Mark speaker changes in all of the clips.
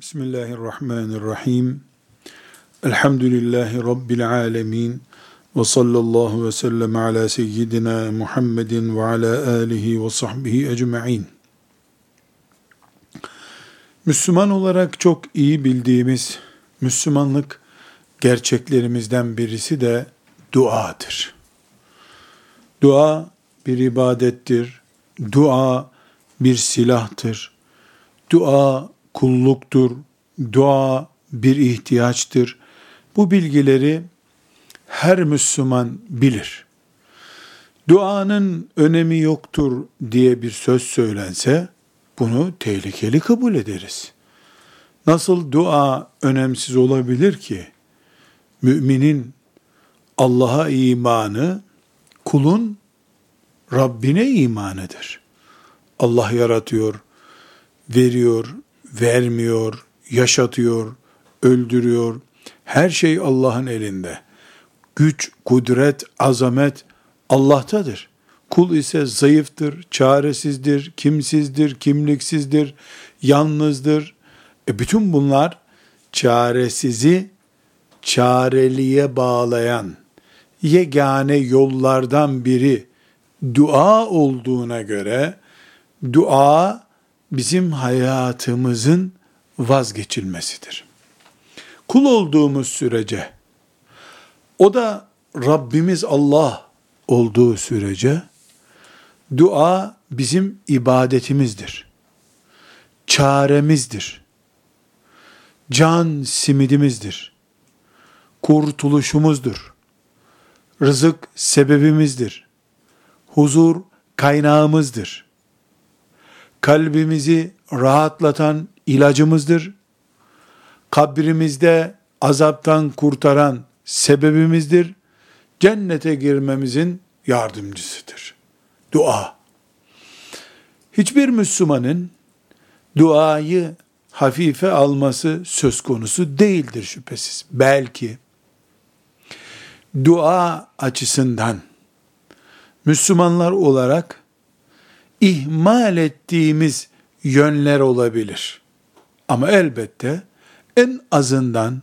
Speaker 1: Bismillahirrahmanirrahim. Elhamdülillahi Rabbil alemin. Ve sallallahu ve sellem ala seyyidina Muhammedin ve ala alihi ve sahbihi ecma'in. Müslüman olarak çok iyi bildiğimiz Müslümanlık gerçeklerimizden birisi de duadır. Dua bir ibadettir. Dua bir silahtır. Dua kulluktur, dua bir ihtiyaçtır. Bu bilgileri her Müslüman bilir. Duanın önemi yoktur diye bir söz söylense bunu tehlikeli kabul ederiz. Nasıl dua önemsiz olabilir ki? Müminin Allah'a imanı kulun Rabbine imanıdır. Allah yaratıyor, veriyor, vermiyor, yaşatıyor, öldürüyor. Her şey Allah'ın elinde. Güç, kudret, azamet Allah'tadır. Kul ise zayıftır, çaresizdir, kimsizdir, kimliksizdir, yalnızdır. E bütün bunlar çaresizi çareliğe bağlayan yegane yollardan biri dua olduğuna göre dua bizim hayatımızın vazgeçilmesidir. Kul olduğumuz sürece, o da Rabbimiz Allah olduğu sürece, dua bizim ibadetimizdir. Çaremizdir. Can simidimizdir. Kurtuluşumuzdur. Rızık sebebimizdir. Huzur kaynağımızdır kalbimizi rahatlatan ilacımızdır. Kabrimizde azaptan kurtaran sebebimizdir. Cennete girmemizin yardımcısıdır. Dua. Hiçbir Müslümanın duayı hafife alması söz konusu değildir şüphesiz. Belki dua açısından Müslümanlar olarak ihmal ettiğimiz yönler olabilir. Ama elbette en azından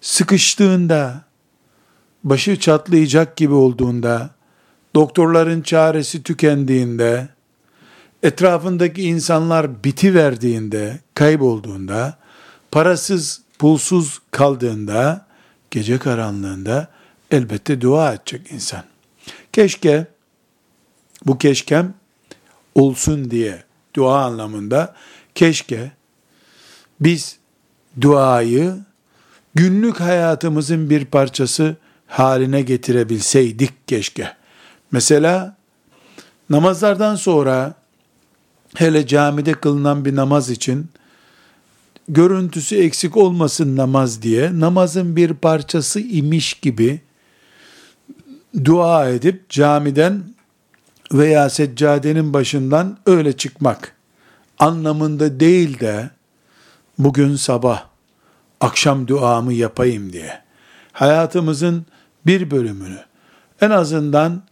Speaker 1: sıkıştığında, başı çatlayacak gibi olduğunda, doktorların çaresi tükendiğinde, etrafındaki insanlar biti verdiğinde, kaybolduğunda, parasız, pulsuz kaldığında, gece karanlığında elbette dua edecek insan. Keşke bu keşkem olsun diye dua anlamında keşke biz duayı günlük hayatımızın bir parçası haline getirebilseydik keşke. Mesela namazlardan sonra hele camide kılınan bir namaz için görüntüsü eksik olmasın namaz diye namazın bir parçası imiş gibi dua edip camiden veya seccadenin başından öyle çıkmak anlamında değil de bugün sabah akşam duamı yapayım diye hayatımızın bir bölümünü en azından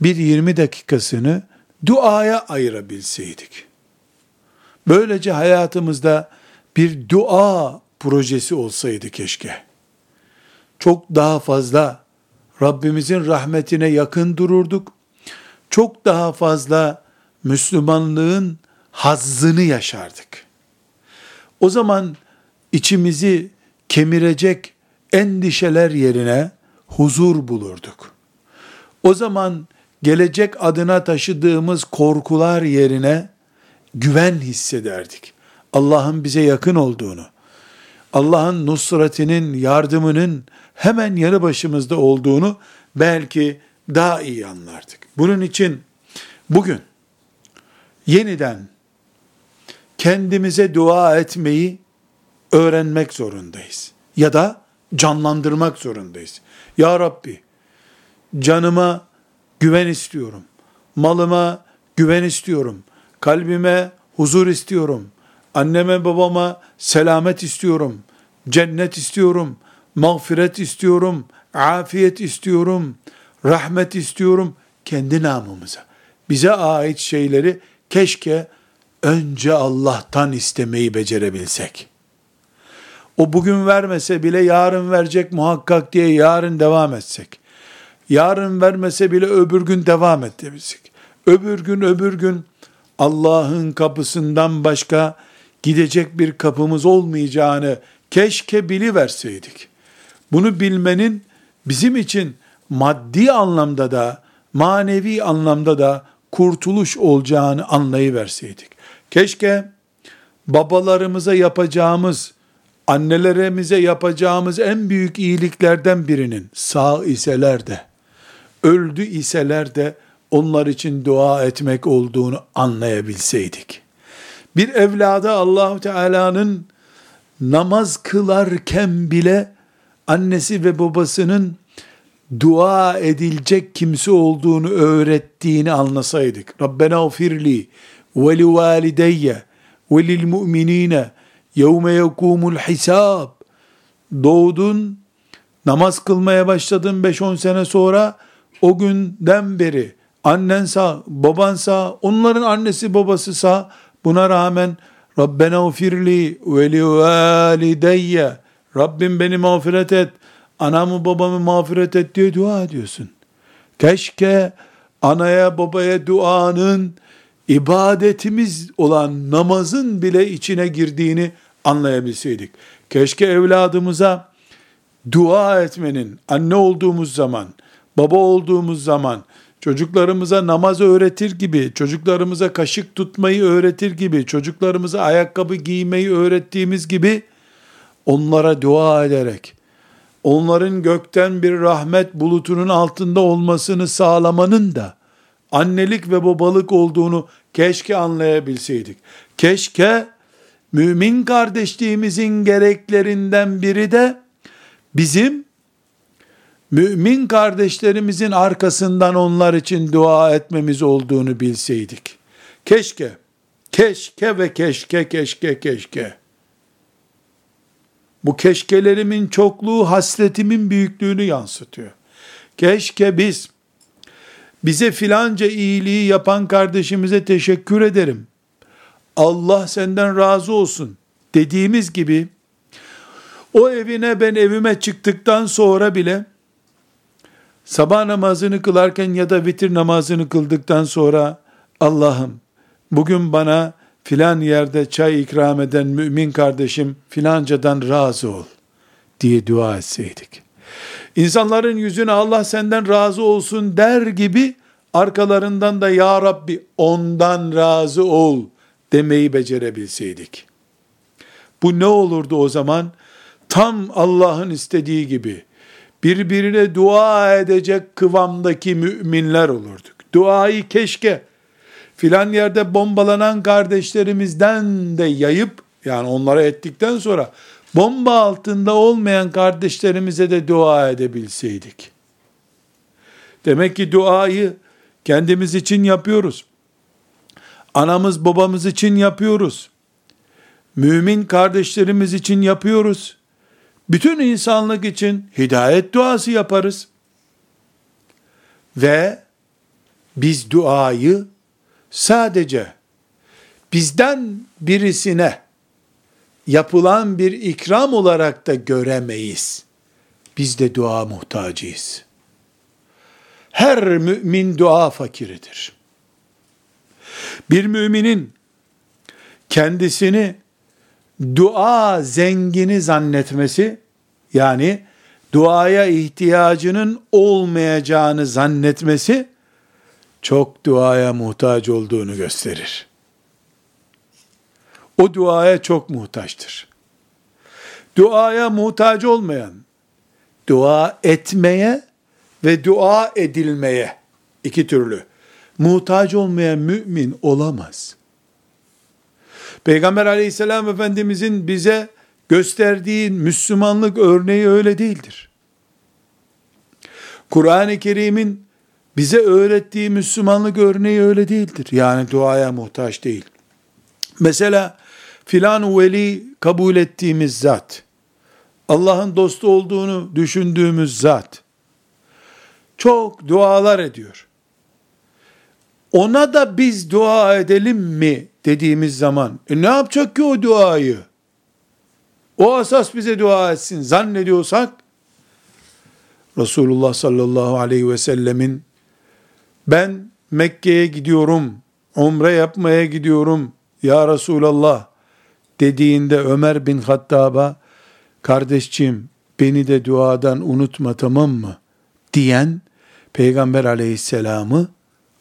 Speaker 1: bir 20 dakikasını duaya ayırabilseydik. Böylece hayatımızda bir dua projesi olsaydı keşke. Çok daha fazla Rabbimizin rahmetine yakın dururduk çok daha fazla Müslümanlığın hazzını yaşardık. O zaman içimizi kemirecek endişeler yerine huzur bulurduk. O zaman gelecek adına taşıdığımız korkular yerine güven hissederdik. Allah'ın bize yakın olduğunu, Allah'ın nusratinin, yardımının hemen yanı başımızda olduğunu belki daha iyi anlardık. Bunun için bugün yeniden kendimize dua etmeyi öğrenmek zorundayız. Ya da canlandırmak zorundayız. Ya Rabbi, canıma güven istiyorum. Malıma güven istiyorum. Kalbime huzur istiyorum. Anneme babama selamet istiyorum. Cennet istiyorum. Mağfiret istiyorum. Afiyet istiyorum. Rahmet istiyorum kendi namımıza, bize ait şeyleri keşke önce Allah'tan istemeyi becerebilsek. o bugün vermese bile yarın verecek muhakkak diye yarın devam etsek. Yarın vermese bile öbür gün devam edebilsek. Öbür gün öbür gün Allah'ın kapısından başka gidecek bir kapımız olmayacağını keşke biliverseydik. Bunu bilmenin bizim için maddi anlamda da manevi anlamda da kurtuluş olacağını anlayıverseydik. Keşke babalarımıza yapacağımız, annelerimize yapacağımız en büyük iyiliklerden birinin sağ iseler de, öldü iseler de onlar için dua etmek olduğunu anlayabilseydik. Bir evlada Allahu Teala'nın namaz kılarken bile annesi ve babasının dua edilecek kimse olduğunu öğrettiğini anlasaydık. Rabbena ufirli ve li valideyye ve lil mu'minine yevme yekumul hisab. Doğdun, namaz kılmaya başladın 5-10 sene sonra o günden beri annen sağ, baban sağ, onların annesi babası sağ, buna rağmen Rabbena ufirli ve li valideyye Rabbim beni mağfiret et, anamı babamı mağfiret et diye dua ediyorsun. Keşke anaya babaya duanın ibadetimiz olan namazın bile içine girdiğini anlayabilseydik. Keşke evladımıza dua etmenin anne olduğumuz zaman, baba olduğumuz zaman çocuklarımıza namaz öğretir gibi, çocuklarımıza kaşık tutmayı öğretir gibi, çocuklarımıza ayakkabı giymeyi öğrettiğimiz gibi onlara dua ederek onların gökten bir rahmet bulutunun altında olmasını sağlamanın da annelik ve babalık olduğunu keşke anlayabilseydik. Keşke mümin kardeşliğimizin gereklerinden biri de bizim mümin kardeşlerimizin arkasından onlar için dua etmemiz olduğunu bilseydik. Keşke, keşke ve keşke, keşke, keşke. Bu keşkelerimin çokluğu hasretimin büyüklüğünü yansıtıyor. Keşke biz bize filanca iyiliği yapan kardeşimize teşekkür ederim. Allah senden razı olsun dediğimiz gibi o evine ben evime çıktıktan sonra bile sabah namazını kılarken ya da vitir namazını kıldıktan sonra Allah'ım bugün bana filan yerde çay ikram eden mümin kardeşim filancadan razı ol diye dua etseydik. İnsanların yüzüne Allah senden razı olsun der gibi arkalarından da ya Rabbi ondan razı ol demeyi becerebilseydik. Bu ne olurdu o zaman? Tam Allah'ın istediği gibi birbirine dua edecek kıvamdaki müminler olurduk. Duayı keşke filan yerde bombalanan kardeşlerimizden de yayıp yani onlara ettikten sonra bomba altında olmayan kardeşlerimize de dua edebilseydik. Demek ki duayı kendimiz için yapıyoruz. Anamız babamız için yapıyoruz. Mümin kardeşlerimiz için yapıyoruz. Bütün insanlık için hidayet duası yaparız. Ve biz duayı sadece bizden birisine yapılan bir ikram olarak da göremeyiz. Biz de dua muhtacıyız. Her mümin dua fakiridir. Bir müminin kendisini dua zengini zannetmesi, yani duaya ihtiyacının olmayacağını zannetmesi, çok duaya muhtaç olduğunu gösterir. O duaya çok muhtaçtır. Duaya muhtaç olmayan, dua etmeye ve dua edilmeye iki türlü muhtaç olmayan mümin olamaz. Peygamber aleyhisselam efendimizin bize gösterdiği Müslümanlık örneği öyle değildir. Kur'an-ı Kerim'in bize öğrettiği Müslümanlık örneği öyle değildir. Yani duaya muhtaç değil. Mesela filan veli kabul ettiğimiz zat, Allah'ın dostu olduğunu düşündüğümüz zat, çok dualar ediyor. Ona da biz dua edelim mi dediğimiz zaman, e ne yapacak ki o duayı? o asas bize dua etsin zannediyorsak, Resulullah sallallahu aleyhi ve sellemin ben Mekke'ye gidiyorum, umre yapmaya gidiyorum ya Resulallah dediğinde Ömer bin Hattab'a kardeşciğim beni de duadan unutma tamam mı diyen Peygamber aleyhisselamı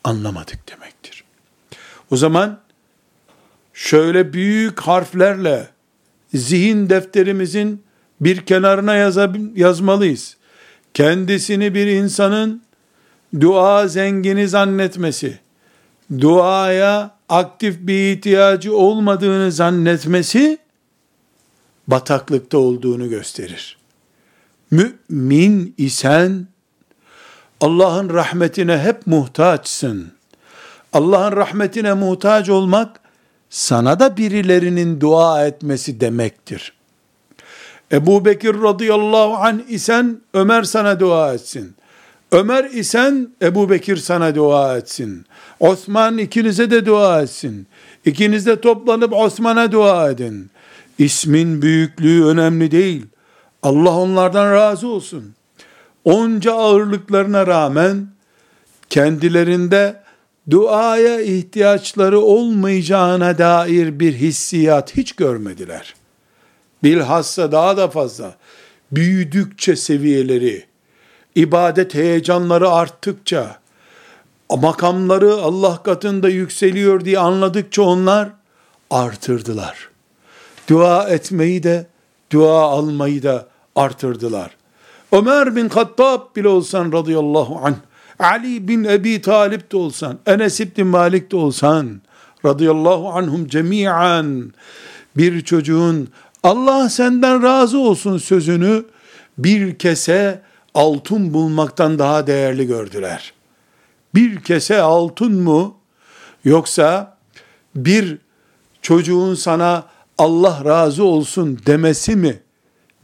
Speaker 1: anlamadık demektir. O zaman şöyle büyük harflerle zihin defterimizin bir kenarına yazmalıyız. Kendisini bir insanın dua zengini zannetmesi, duaya aktif bir ihtiyacı olmadığını zannetmesi, bataklıkta olduğunu gösterir. Mümin isen, Allah'ın rahmetine hep muhtaçsın. Allah'ın rahmetine muhtaç olmak, sana da birilerinin dua etmesi demektir. Ebu Bekir radıyallahu anh isen Ömer sana dua etsin. Ömer isen Ebu Bekir sana dua etsin. Osman ikinize de dua etsin. İkiniz de toplanıp Osman'a dua edin. İsmin büyüklüğü önemli değil. Allah onlardan razı olsun. Onca ağırlıklarına rağmen kendilerinde duaya ihtiyaçları olmayacağına dair bir hissiyat hiç görmediler. Bilhassa daha da fazla büyüdükçe seviyeleri, ibadet heyecanları arttıkça, makamları Allah katında yükseliyor diye anladıkça onlar artırdılar. Dua etmeyi de, dua almayı da artırdılar. Ömer bin Hattab bile olsan radıyallahu anh, Ali bin Ebi Talip de olsan, Enes ibn Malik de olsan, radıyallahu anhum cemiyen, bir çocuğun Allah senden razı olsun sözünü bir kese altın bulmaktan daha değerli gördüler. Bir kese altın mı yoksa bir çocuğun sana Allah razı olsun demesi mi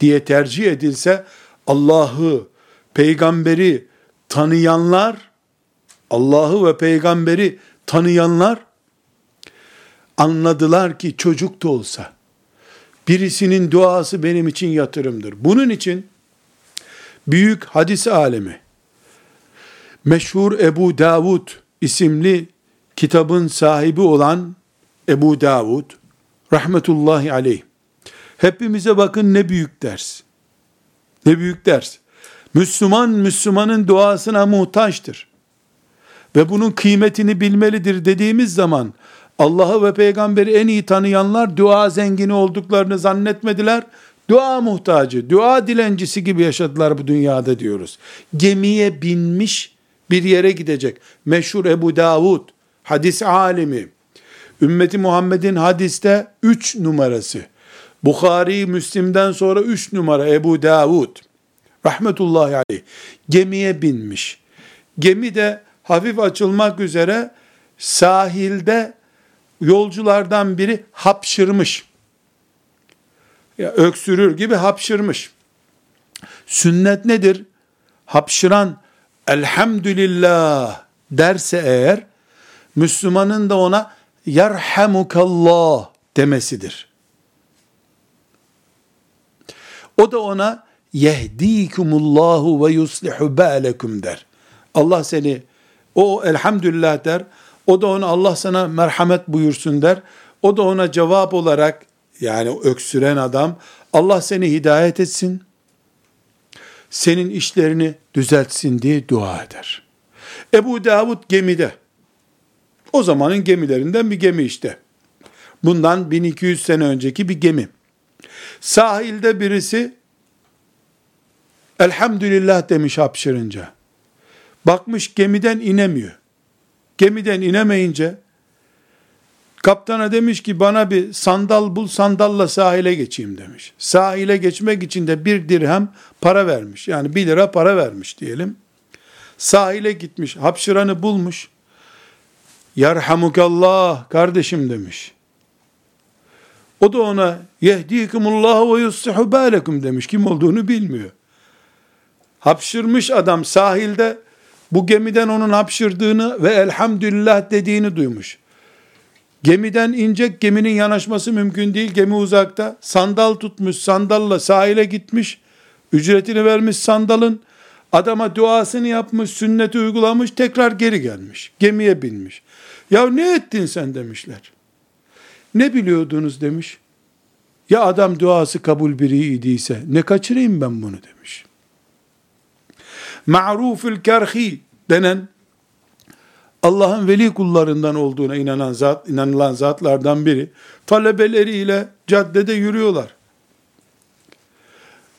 Speaker 1: diye tercih edilse Allah'ı, peygamberi tanıyanlar, Allah'ı ve peygamberi tanıyanlar anladılar ki çocuk da olsa birisinin duası benim için yatırımdır. Bunun için büyük hadis alemi, meşhur Ebu Davud isimli kitabın sahibi olan Ebu Davud, rahmetullahi aleyh, hepimize bakın ne büyük ders. Ne büyük ders. Müslüman, Müslümanın duasına muhtaçtır. Ve bunun kıymetini bilmelidir dediğimiz zaman, Allah'ı ve peygamberi en iyi tanıyanlar dua zengini olduklarını zannetmediler. Dua muhtacı, dua dilencisi gibi yaşadılar bu dünyada diyoruz. Gemiye binmiş bir yere gidecek. Meşhur Ebu Davud, hadis alimi, ümmeti Muhammed'in hadiste üç numarası. Bukhari, Müslim'den sonra üç numara Ebu Davud, rahmetullahi aleyh, gemiye binmiş. Gemi de hafif açılmak üzere sahilde yolculardan biri hapşırmış ya öksürür gibi hapşırmış. Sünnet nedir? Hapşıran elhamdülillah derse eğer Müslümanın da ona yerhamukallah demesidir. O da ona yehdikumullahu ve yuslihu ba'lekum der. Allah seni o elhamdülillah der. O da ona Allah sana merhamet buyursun der. O da ona cevap olarak yani öksüren adam Allah seni hidayet etsin, senin işlerini düzeltsin diye dua eder. Ebu Davud gemide. O zamanın gemilerinden bir gemi işte. Bundan 1200 sene önceki bir gemi. Sahilde birisi elhamdülillah demiş hapşırınca. Bakmış gemiden inemiyor. Gemiden inemeyince Kaptana demiş ki bana bir sandal bul sandalla sahile geçeyim demiş. Sahile geçmek için de bir dirhem para vermiş. Yani bir lira para vermiş diyelim. Sahile gitmiş hapşıranı bulmuş. Yarhamukallah kardeşim demiş. O da ona yehdikumullah ve yussihu balekum demiş. Kim olduğunu bilmiyor. Hapşırmış adam sahilde bu gemiden onun hapşırdığını ve elhamdülillah dediğini duymuş Gemiden inecek, geminin yanaşması mümkün değil. Gemi uzakta. Sandal tutmuş, sandalla sahile gitmiş. Ücretini vermiş sandalın. Adama duasını yapmış, sünneti uygulamış, tekrar geri gelmiş. Gemiye binmiş. Ya ne ettin sen demişler. Ne biliyordunuz demiş. Ya adam duası kabul biri idiyse ne kaçırayım ben bunu demiş. Ma'rufül kerhi denen Allah'ın veli kullarından olduğuna inanan zat, inanılan zatlardan biri talebeleriyle caddede yürüyorlar.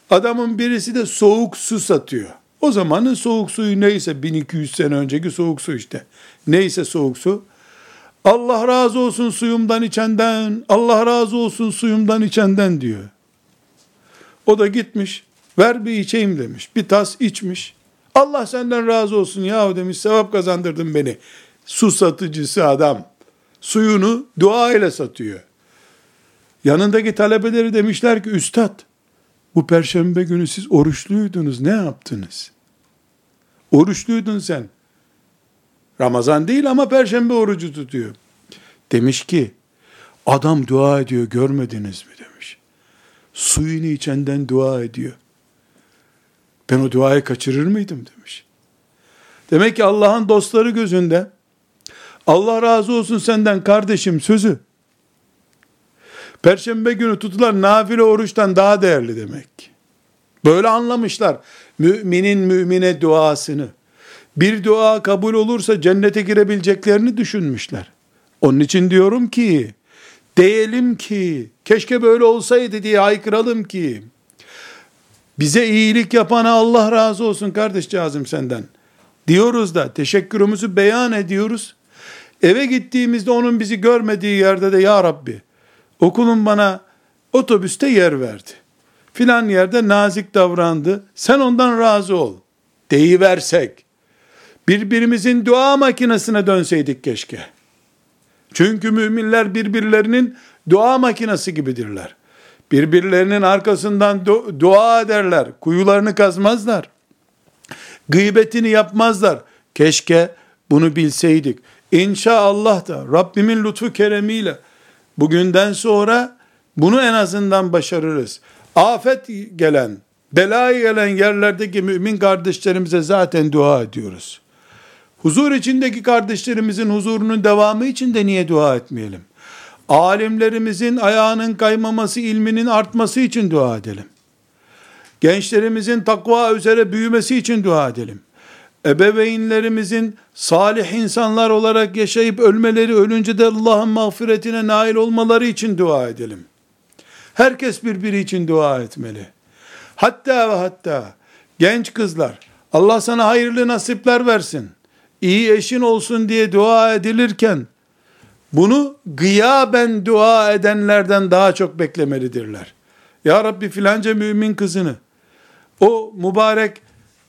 Speaker 1: Adamın birisi de soğuk su satıyor. O zamanın soğuk suyu neyse 1200 sene önceki soğuk su işte. Neyse soğuk su. Allah razı olsun suyumdan içenden, Allah razı olsun suyumdan içenden diyor. O da gitmiş, ver bir içeyim demiş. Bir tas içmiş. Allah senden razı olsun ya demiş, sevap kazandırdın beni. Su satıcısı adam. Suyunu dua ile satıyor. Yanındaki talebeleri demişler ki, üstad, bu perşembe günü siz oruçluydunuz, ne yaptınız? Oruçluydun sen. Ramazan değil ama perşembe orucu tutuyor. Demiş ki, adam dua ediyor görmediniz mi demiş. Suyunu içenden dua ediyor. Ben o duayı kaçırır mıydım demiş. Demek ki Allah'ın dostları gözünde Allah razı olsun senden kardeşim sözü Perşembe günü tutulan nafile oruçtan daha değerli demek. Böyle anlamışlar müminin mümine duasını bir dua kabul olursa cennete girebileceklerini düşünmüşler. Onun için diyorum ki, diyelim ki, keşke böyle olsaydı diye haykıralım ki, bize iyilik yapana Allah razı olsun kardeşcağızım senden. Diyoruz da teşekkürümüzü beyan ediyoruz. Eve gittiğimizde onun bizi görmediği yerde de ya Rabbi okulun bana otobüste yer verdi. Filan yerde nazik davrandı. Sen ondan razı ol. Deyiversek birbirimizin dua makinesine dönseydik keşke. Çünkü müminler birbirlerinin dua makinesi gibidirler. Birbirlerinin arkasından dua ederler. Kuyularını kazmazlar. Gıybetini yapmazlar. Keşke bunu bilseydik. İnşallah da Rabbimin lütfu keremiyle bugünden sonra bunu en azından başarırız. Afet gelen, bela gelen yerlerdeki mümin kardeşlerimize zaten dua ediyoruz. Huzur içindeki kardeşlerimizin huzurunun devamı için de niye dua etmeyelim? Alimlerimizin ayağının kaymaması, ilminin artması için dua edelim. Gençlerimizin takva üzere büyümesi için dua edelim. Ebeveynlerimizin salih insanlar olarak yaşayıp ölmeleri, ölünce de Allah'ın mağfiretine nail olmaları için dua edelim. Herkes birbiri için dua etmeli. Hatta ve hatta genç kızlar, Allah sana hayırlı nasipler versin iyi eşin olsun diye dua edilirken, bunu gıyaben dua edenlerden daha çok beklemelidirler. Ya Rabbi filanca mümin kızını, o mübarek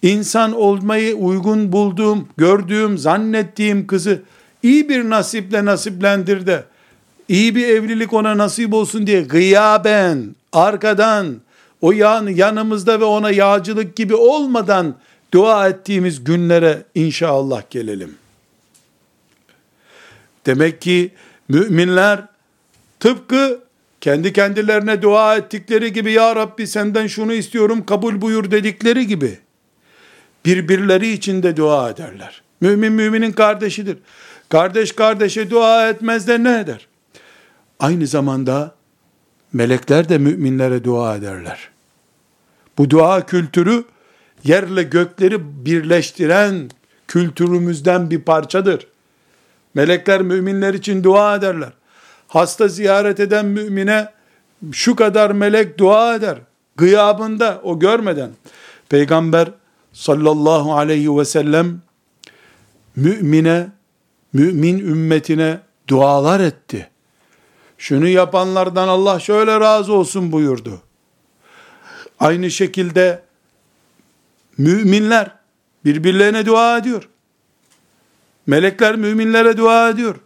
Speaker 1: insan olmayı uygun bulduğum, gördüğüm, zannettiğim kızı iyi bir nasiple nasiplendir de, iyi bir evlilik ona nasip olsun diye gıyaben, arkadan, o yan, yanımızda ve ona yağcılık gibi olmadan dua ettiğimiz günlere inşallah gelelim. Demek ki müminler tıpkı kendi kendilerine dua ettikleri gibi ya Rabbi senden şunu istiyorum kabul buyur dedikleri gibi birbirleri için de dua ederler. Mümin müminin kardeşidir. Kardeş kardeşe dua etmez de ne eder? Aynı zamanda melekler de müminlere dua ederler. Bu dua kültürü yerle gökleri birleştiren kültürümüzden bir parçadır. Melekler müminler için dua ederler. Hasta ziyaret eden mümine şu kadar melek dua eder. Gıyabında o görmeden. Peygamber sallallahu aleyhi ve sellem mümine, mümin ümmetine dualar etti. Şunu yapanlardan Allah şöyle razı olsun buyurdu. Aynı şekilde Müminler birbirlerine dua ediyor. Melekler müminlere dua ediyor.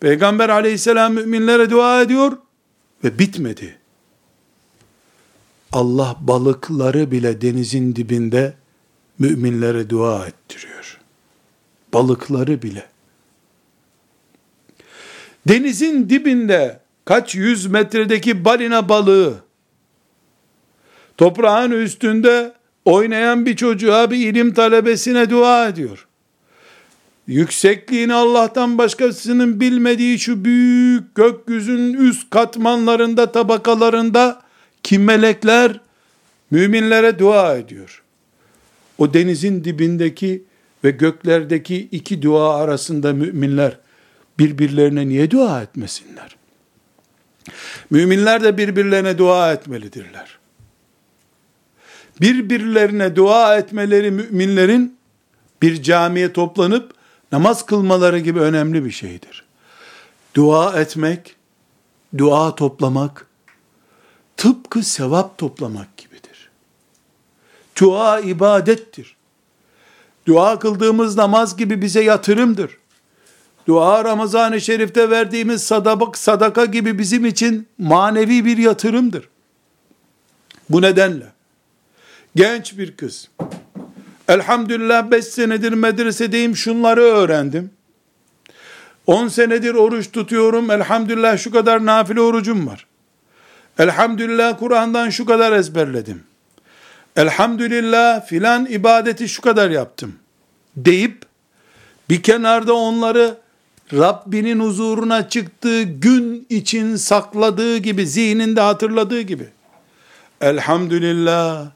Speaker 1: Peygamber aleyhisselam müminlere dua ediyor ve bitmedi. Allah balıkları bile denizin dibinde müminlere dua ettiriyor. Balıkları bile. Denizin dibinde kaç yüz metredeki balina balığı, toprağın üstünde oynayan bir çocuğa, bir ilim talebesine dua ediyor. Yüksekliğini Allah'tan başkasının bilmediği şu büyük gökyüzünün üst katmanlarında, tabakalarında kim melekler müminlere dua ediyor. O denizin dibindeki ve göklerdeki iki dua arasında müminler birbirlerine niye dua etmesinler? Müminler de birbirlerine dua etmelidirler. Birbirlerine dua etmeleri müminlerin bir camiye toplanıp namaz kılmaları gibi önemli bir şeydir. Dua etmek, dua toplamak, tıpkı sevap toplamak gibidir. Dua ibadettir. Dua kıldığımız namaz gibi bize yatırımdır. Dua Ramazan-ı Şerif'te verdiğimiz sadaka, sadaka gibi bizim için manevi bir yatırımdır. Bu nedenle genç bir kız elhamdülillah 5 senedir medresedeyim şunları öğrendim. 10 senedir oruç tutuyorum elhamdülillah şu kadar nafile orucum var. Elhamdülillah Kur'an'dan şu kadar ezberledim. Elhamdülillah filan ibadeti şu kadar yaptım. Deyip bir kenarda onları Rabbinin huzuruna çıktığı gün için sakladığı gibi, zihninde hatırladığı gibi. Elhamdülillah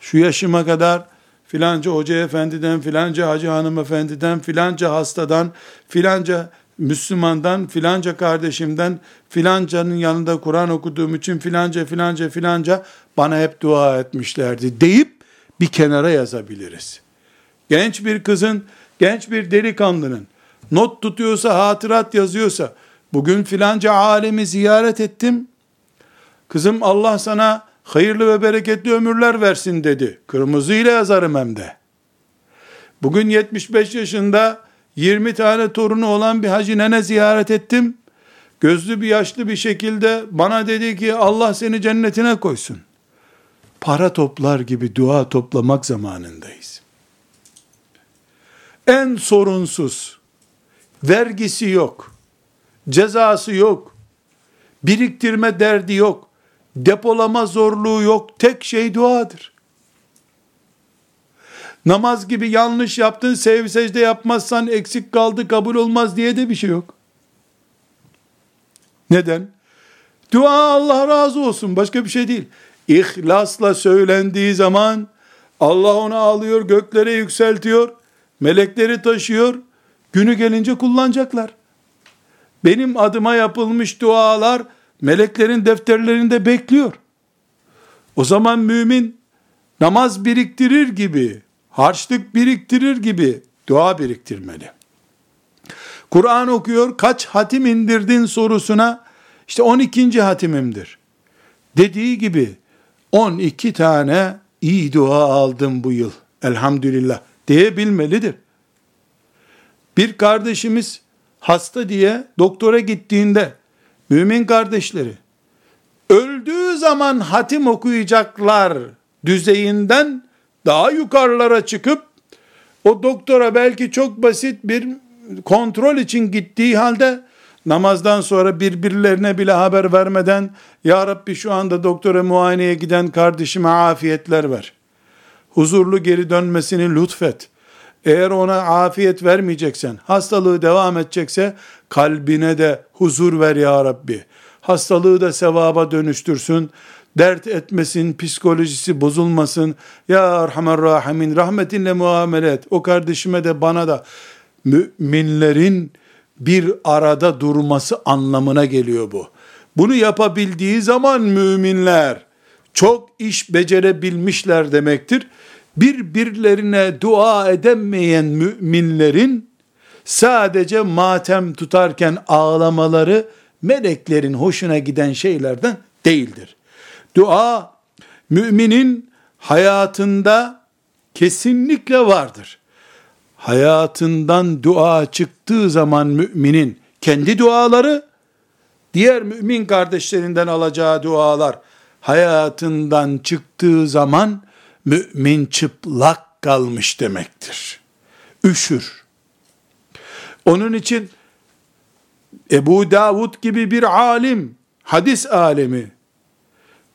Speaker 1: şu yaşıma kadar filanca hoca efendiden, filanca hacı hanımefendiden, filanca hastadan, filanca Müslümandan, filanca kardeşimden, filancanın yanında Kur'an okuduğum için filanca filanca filanca bana hep dua etmişlerdi deyip bir kenara yazabiliriz. Genç bir kızın, genç bir delikanlının not tutuyorsa, hatırat yazıyorsa, bugün filanca alemi ziyaret ettim, kızım Allah sana hayırlı ve bereketli ömürler versin dedi. Kırmızı ile yazarım hem de. Bugün 75 yaşında 20 tane torunu olan bir hacı nene ziyaret ettim. Gözlü bir yaşlı bir şekilde bana dedi ki Allah seni cennetine koysun. Para toplar gibi dua toplamak zamanındayız. En sorunsuz, vergisi yok, cezası yok, biriktirme derdi yok, depolama zorluğu yok, tek şey duadır. Namaz gibi yanlış yaptın, sev secde yapmazsan eksik kaldı, kabul olmaz diye de bir şey yok. Neden? Dua Allah razı olsun, başka bir şey değil. İhlasla söylendiği zaman, Allah onu alıyor, göklere yükseltiyor, melekleri taşıyor, günü gelince kullanacaklar. Benim adıma yapılmış dualar, meleklerin defterlerinde bekliyor. O zaman mümin, namaz biriktirir gibi, harçlık biriktirir gibi dua biriktirmeli. Kur'an okuyor, kaç hatim indirdin sorusuna, işte 12. hatimimdir. Dediği gibi 12 tane iyi dua aldım bu yıl. Elhamdülillah diyebilmelidir. Bir kardeşimiz hasta diye doktora gittiğinde mümin kardeşleri öldüğü zaman hatim okuyacaklar düzeyinden daha yukarılara çıkıp o doktora belki çok basit bir kontrol için gittiği halde namazdan sonra birbirlerine bile haber vermeden Ya Rabbi şu anda doktora muayeneye giden kardeşime afiyetler ver. Huzurlu geri dönmesini lütfet. Eğer ona afiyet vermeyeceksen, hastalığı devam edecekse kalbine de huzur ver ya Rabbi. Hastalığı da sevaba dönüştürsün dert etmesin, psikolojisi bozulmasın. Ya Erhamer Rahimin rahmetinle muamele et. O kardeşime de bana da müminlerin bir arada durması anlamına geliyor bu. Bunu yapabildiği zaman müminler çok iş becerebilmişler demektir. Birbirlerine dua edemeyen müminlerin sadece matem tutarken ağlamaları meleklerin hoşuna giden şeylerden değildir. Dua müminin hayatında kesinlikle vardır. Hayatından dua çıktığı zaman müminin kendi duaları, diğer mümin kardeşlerinden alacağı dualar hayatından çıktığı zaman mümin çıplak kalmış demektir. Üşür. Onun için Ebu Davud gibi bir alim, hadis alemi,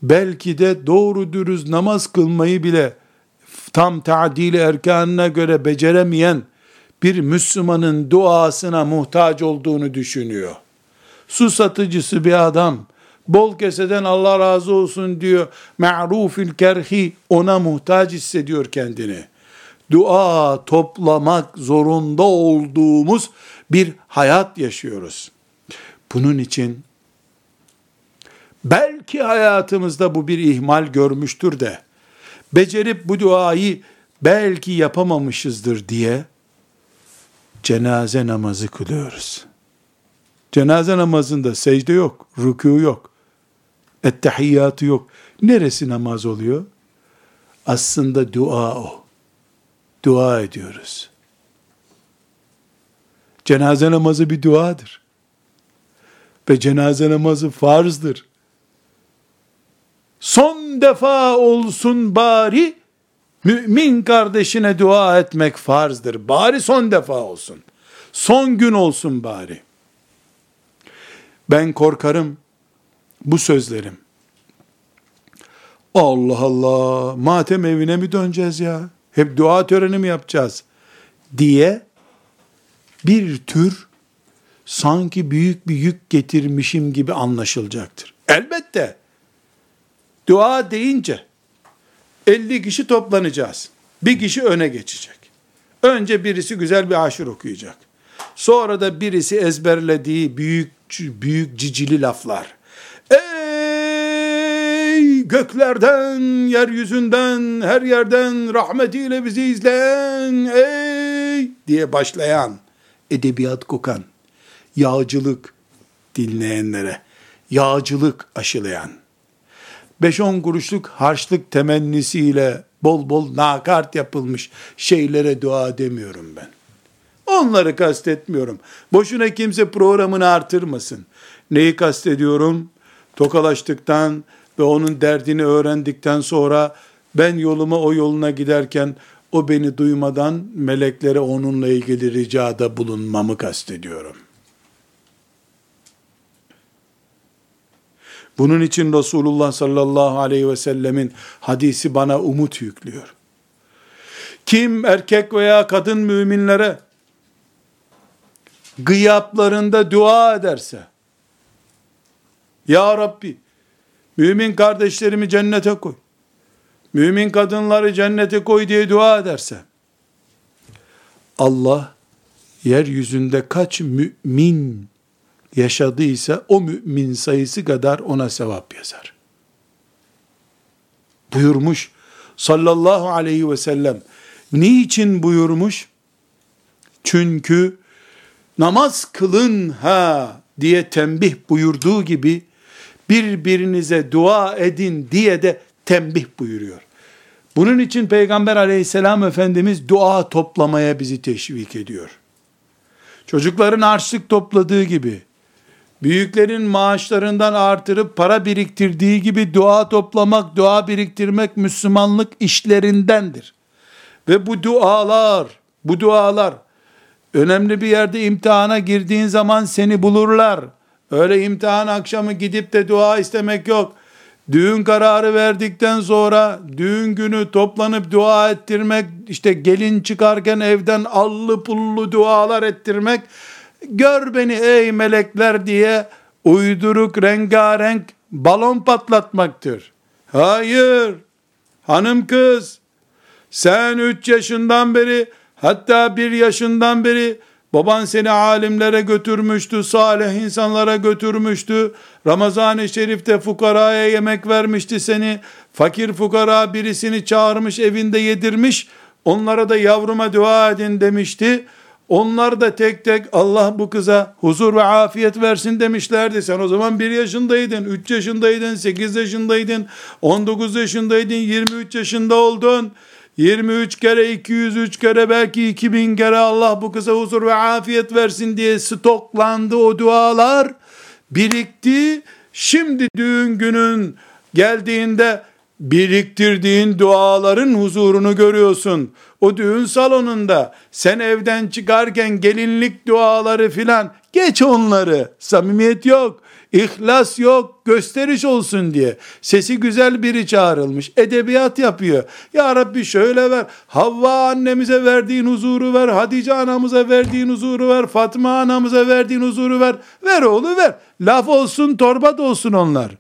Speaker 1: belki de doğru dürüst namaz kılmayı bile tam tadili erkanına göre beceremeyen bir Müslümanın duasına muhtaç olduğunu düşünüyor. Su satıcısı bir adam, bol keseden Allah razı olsun diyor. Ma'rufil kerhi ona muhtaç hissediyor kendini. Dua toplamak zorunda olduğumuz bir hayat yaşıyoruz. Bunun için belki hayatımızda bu bir ihmal görmüştür de becerip bu duayı belki yapamamışızdır diye cenaze namazı kılıyoruz. Cenaze namazında secde yok, rükû yok, ettehiyyatı yok. Neresi namaz oluyor? Aslında dua o. Dua ediyoruz. Cenaze namazı bir duadır. Ve cenaze namazı farzdır. Son defa olsun bari mümin kardeşine dua etmek farzdır. Bari son defa olsun. Son gün olsun bari. Ben korkarım bu sözlerim. Allah Allah matem evine mi döneceğiz ya? Hep dua töreni mi yapacağız? Diye bir tür sanki büyük bir yük getirmişim gibi anlaşılacaktır. Elbette dua deyince 50 kişi toplanacağız. Bir kişi öne geçecek. Önce birisi güzel bir aşır okuyacak. Sonra da birisi ezberlediği büyük büyük cicili laflar. Ey göklerden, yeryüzünden, her yerden rahmetiyle bizi izleyen, ey diye başlayan, edebiyat kokan, yağcılık dinleyenlere, yağcılık aşılayan, 5-10 kuruşluk harçlık temennisiyle bol bol nakart yapılmış şeylere dua demiyorum ben. Onları kastetmiyorum. Boşuna kimse programını artırmasın. Neyi kastediyorum? Tokalaştıktan ve onun derdini öğrendikten sonra ben yoluma o yoluna giderken o beni duymadan meleklere onunla ilgili ricada bulunmamı kastediyorum. Bunun için Resulullah sallallahu aleyhi ve sellemin hadisi bana umut yüklüyor. Kim erkek veya kadın müminlere gıyaplarında dua ederse, Ya Rabbi, mümin kardeşlerimi cennete koy, mümin kadınları cennete koy diye dua ederse, Allah, yeryüzünde kaç mümin yaşadıysa o mümin sayısı kadar ona sevap yazar. Buyurmuş sallallahu aleyhi ve sellem. Niçin buyurmuş? Çünkü namaz kılın ha diye tembih buyurduğu gibi birbirinize dua edin diye de tembih buyuruyor. Bunun için Peygamber aleyhisselam Efendimiz dua toplamaya bizi teşvik ediyor. Çocukların harçlık topladığı gibi, büyüklerin maaşlarından artırıp para biriktirdiği gibi dua toplamak, dua biriktirmek Müslümanlık işlerindendir. Ve bu dualar, bu dualar önemli bir yerde imtihana girdiğin zaman seni bulurlar. Öyle imtihan akşamı gidip de dua istemek yok. Düğün kararı verdikten sonra düğün günü toplanıp dua ettirmek, işte gelin çıkarken evden allı pullu dualar ettirmek gör beni ey melekler diye uyduruk rengarenk balon patlatmaktır. Hayır, hanım kız, sen üç yaşından beri, hatta bir yaşından beri, baban seni alimlere götürmüştü, salih insanlara götürmüştü, Ramazan-ı Şerif'te fukaraya yemek vermişti seni, fakir fukara birisini çağırmış, evinde yedirmiş, onlara da yavruma dua edin demişti, onlar da tek tek Allah bu kıza huzur ve afiyet versin demişlerdi. Sen o zaman 1 yaşındaydın, 3 yaşındaydın, 8 yaşındaydın, 19 yaşındaydın, 23 yaşında oldun. 23 kere, 203 kere, belki 2000 kere Allah bu kıza huzur ve afiyet versin diye stoklandı o dualar. Birikti. Şimdi düğün günün geldiğinde biriktirdiğin duaların huzurunu görüyorsun. O düğün salonunda sen evden çıkarken gelinlik duaları filan geç onları. Samimiyet yok. İhlas yok, gösteriş olsun diye. Sesi güzel biri çağrılmış, edebiyat yapıyor. Ya Rabbi şöyle ver, Havva annemize verdiğin huzuru ver, Hatice anamıza verdiğin huzuru ver, Fatma anamıza verdiğin huzuru ver. Ver oğlu ver. Laf olsun, torba da olsun onlar.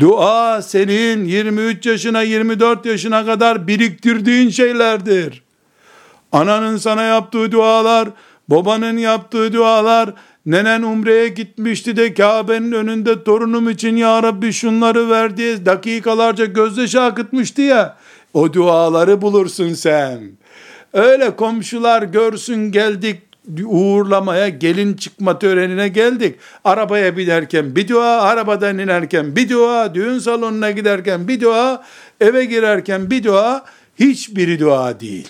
Speaker 1: Dua senin 23 yaşına 24 yaşına kadar biriktirdiğin şeylerdir. Ananın sana yaptığı dualar, babanın yaptığı dualar, nenen umreye gitmişti de Kabe'nin önünde torunum için ya Rabbi şunları ver diye dakikalarca gözyaşı akıtmıştı ya, o duaları bulursun sen. Öyle komşular görsün geldik uğurlamaya gelin çıkma törenine geldik. Arabaya binerken bir dua, arabadan inerken bir dua, düğün salonuna giderken bir dua, eve girerken bir dua, hiçbiri dua değil.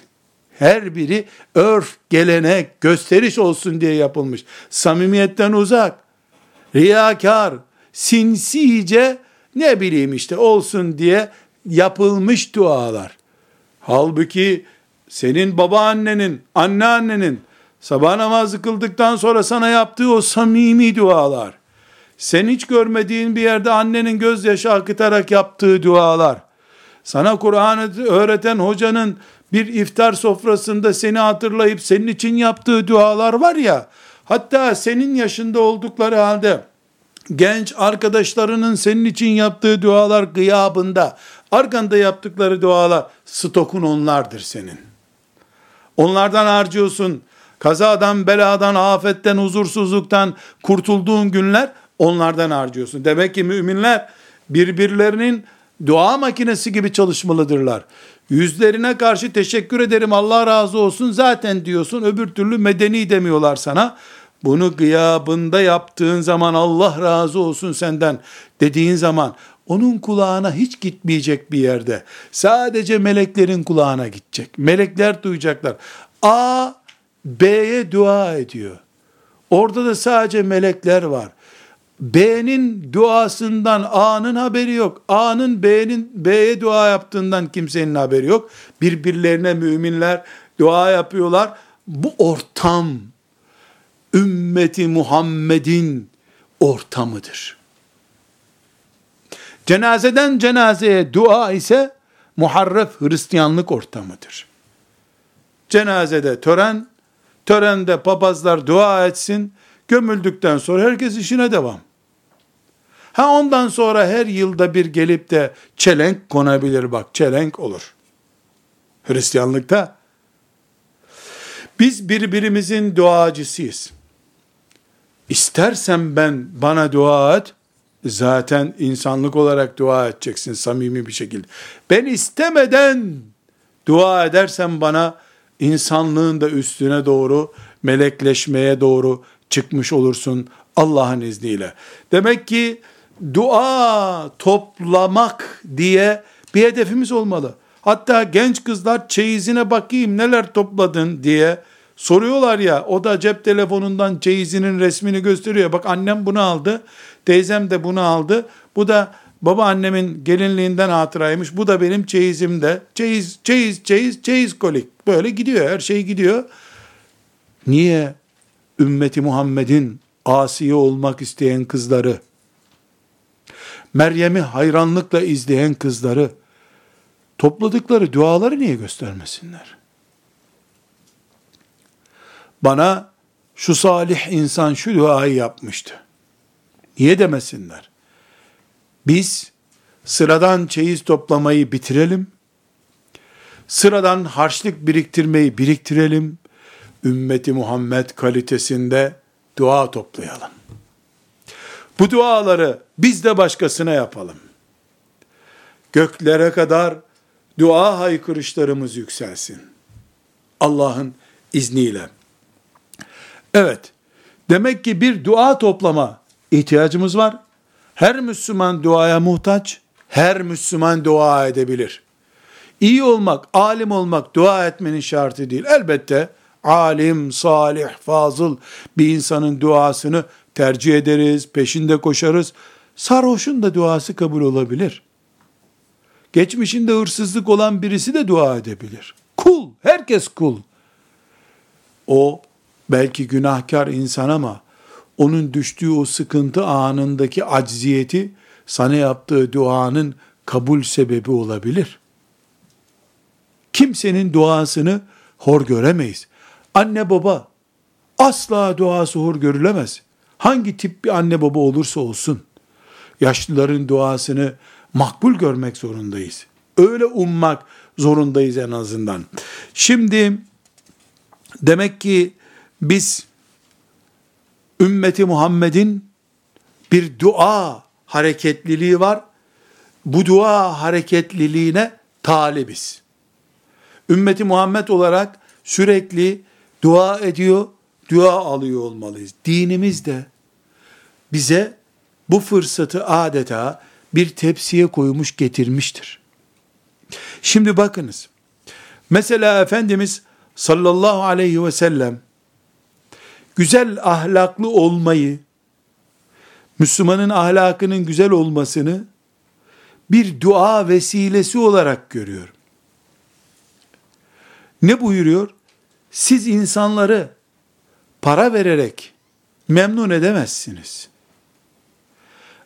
Speaker 1: Her biri örf, gelenek, gösteriş olsun diye yapılmış. Samimiyetten uzak, riyakar, sinsice ne bileyim işte olsun diye yapılmış dualar. Halbuki senin babaannenin, anneannenin, Sabah namazı kıldıktan sonra sana yaptığı o samimi dualar, sen hiç görmediğin bir yerde annenin gözyaşı akıtarak yaptığı dualar, sana Kur'an'ı öğreten hocanın bir iftar sofrasında seni hatırlayıp senin için yaptığı dualar var ya, hatta senin yaşında oldukları halde, genç arkadaşlarının senin için yaptığı dualar gıyabında, arkanda yaptıkları dualar, stokun onlardır senin. Onlardan harcıyorsun, kazadan, beladan, afetten, huzursuzluktan kurtulduğun günler onlardan harcıyorsun. Demek ki müminler birbirlerinin dua makinesi gibi çalışmalıdırlar. Yüzlerine karşı teşekkür ederim Allah razı olsun zaten diyorsun öbür türlü medeni demiyorlar sana. Bunu gıyabında yaptığın zaman Allah razı olsun senden dediğin zaman onun kulağına hiç gitmeyecek bir yerde. Sadece meleklerin kulağına gidecek. Melekler duyacaklar. A B'ye dua ediyor. Orada da sadece melekler var. B'nin duasından A'nın haberi yok. A'nın B'nin B'ye dua yaptığından kimsenin haberi yok. Birbirlerine müminler dua yapıyorlar. Bu ortam ümmeti Muhammed'in ortamıdır. Cenazeden cenazeye dua ise muharref Hristiyanlık ortamıdır. Cenazede tören Törende papazlar dua etsin. Gömüldükten sonra herkes işine devam. Ha ondan sonra her yılda bir gelip de çelenk konabilir bak. Çelenk olur. Hristiyanlıkta biz birbirimizin duacısıyız. İstersen ben bana dua et, zaten insanlık olarak dua edeceksin samimi bir şekilde. Ben istemeden dua edersen bana insanlığın da üstüne doğru melekleşmeye doğru çıkmış olursun Allah'ın izniyle. Demek ki dua toplamak diye bir hedefimiz olmalı. Hatta genç kızlar çeyizine bakayım neler topladın diye soruyorlar ya o da cep telefonundan çeyizinin resmini gösteriyor. Bak annem bunu aldı, teyzem de bunu aldı. Bu da Baba annemin gelinliğinden hatıraymış. Bu da benim çeyizimde. Çeyiz, çeyiz, çeyiz, çeyiz kolik. Böyle gidiyor. Her şey gidiyor. Niye ümmeti Muhammed'in asiye olmak isteyen kızları, Meryem'i hayranlıkla izleyen kızları, topladıkları duaları niye göstermesinler? Bana şu salih insan şu duayı yapmıştı. Niye demesinler? Biz sıradan çeyiz toplamayı bitirelim. Sıradan harçlık biriktirmeyi biriktirelim. Ümmeti Muhammed kalitesinde dua toplayalım. Bu duaları biz de başkasına yapalım. Göklere kadar dua haykırışlarımız yükselsin. Allah'ın izniyle. Evet, demek ki bir dua toplama ihtiyacımız var. Her Müslüman duaya muhtaç, her Müslüman dua edebilir. İyi olmak, alim olmak dua etmenin şartı değil. Elbette alim, salih, fazıl bir insanın duasını tercih ederiz, peşinde koşarız. Sarhoşun da duası kabul olabilir. Geçmişinde hırsızlık olan birisi de dua edebilir. Kul, herkes kul. O belki günahkar insan ama onun düştüğü o sıkıntı anındaki acziyeti sana yaptığı duanın kabul sebebi olabilir. Kimsenin duasını hor göremeyiz. Anne baba asla duası hor görülemez. Hangi tip bir anne baba olursa olsun yaşlıların duasını makbul görmek zorundayız. Öyle ummak zorundayız en azından. Şimdi demek ki biz ümmeti Muhammed'in bir dua hareketliliği var. Bu dua hareketliliğine talibiz. Ümmeti Muhammed olarak sürekli dua ediyor, dua alıyor olmalıyız. Dinimiz de bize bu fırsatı adeta bir tepsiye koymuş getirmiştir. Şimdi bakınız. Mesela Efendimiz sallallahu aleyhi ve sellem güzel ahlaklı olmayı, Müslümanın ahlakının güzel olmasını bir dua vesilesi olarak görüyor. Ne buyuruyor? Siz insanları para vererek memnun edemezsiniz.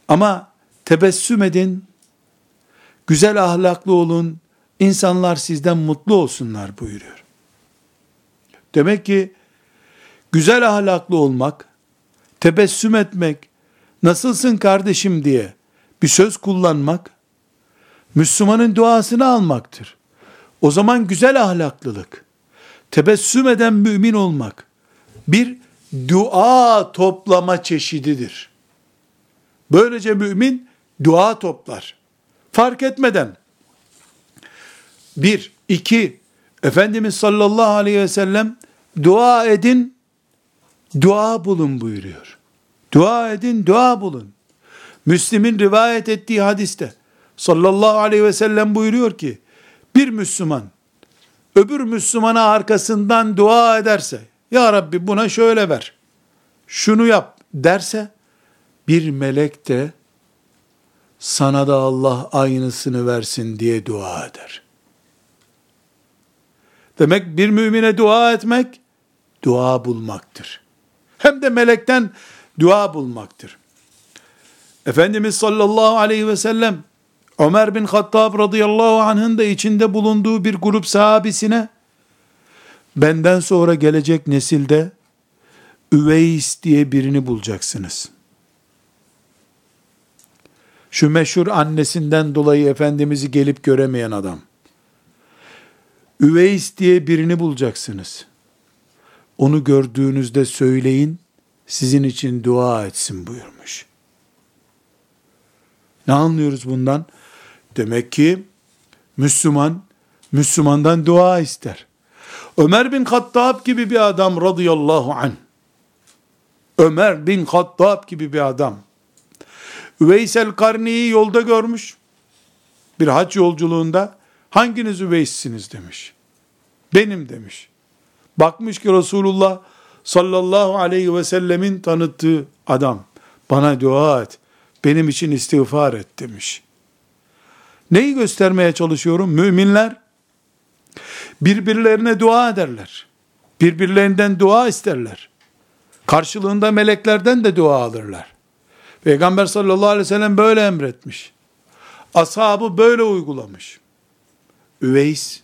Speaker 1: Ama tebessüm edin, güzel ahlaklı olun, insanlar sizden mutlu olsunlar buyuruyor. Demek ki güzel ahlaklı olmak, tebessüm etmek, nasılsın kardeşim diye bir söz kullanmak, Müslümanın duasını almaktır. O zaman güzel ahlaklılık, tebessüm eden mümin olmak, bir dua toplama çeşididir. Böylece mümin dua toplar. Fark etmeden. Bir, iki, Efendimiz sallallahu aleyhi ve sellem dua edin, dua bulun buyuruyor. Dua edin, dua bulun. Müslim'in rivayet ettiği hadiste sallallahu aleyhi ve sellem buyuruyor ki, bir Müslüman öbür Müslümana arkasından dua ederse, Ya Rabbi buna şöyle ver, şunu yap derse, bir melek de sana da Allah aynısını versin diye dua eder. Demek bir mümine dua etmek, dua bulmaktır. Hem de melekten dua bulmaktır. Efendimiz sallallahu aleyhi ve sellem, Ömer bin Hattab radıyallahu anh'ın da içinde bulunduğu bir grup sahabisine, benden sonra gelecek nesilde, Üveys diye birini bulacaksınız. Şu meşhur annesinden dolayı Efendimiz'i gelip göremeyen adam. Üveys diye birini bulacaksınız. Onu gördüğünüzde söyleyin, sizin için dua etsin buyurmuş. Ne anlıyoruz bundan? Demek ki Müslüman, Müslümandan dua ister. Ömer bin Hattab gibi bir adam radıyallahu anh. Ömer bin Hattab gibi bir adam. Üveysel Karni'yi yolda görmüş. Bir hac yolculuğunda hanginiz Üveys'siniz demiş. Benim demiş. Bakmış ki Resulullah sallallahu aleyhi ve sellemin tanıttığı adam bana dua et, benim için istiğfar et demiş. Neyi göstermeye çalışıyorum? Müminler birbirlerine dua ederler. Birbirlerinden dua isterler. Karşılığında meleklerden de dua alırlar. Peygamber sallallahu aleyhi ve sellem böyle emretmiş. Ashabı böyle uygulamış. Üveys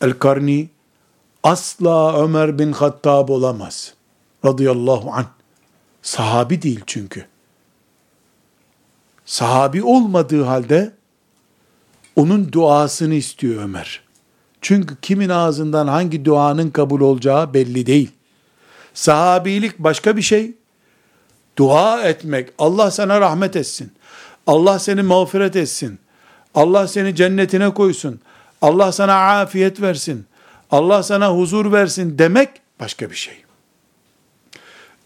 Speaker 1: el-Karni asla Ömer bin Hattab olamaz. Radıyallahu anh. Sahabi değil çünkü. Sahabi olmadığı halde onun duasını istiyor Ömer. Çünkü kimin ağzından hangi duanın kabul olacağı belli değil. Sahabilik başka bir şey, Dua etmek, Allah sana rahmet etsin. Allah seni mağfiret etsin. Allah seni cennetine koysun. Allah sana afiyet versin. Allah sana huzur versin demek başka bir şey.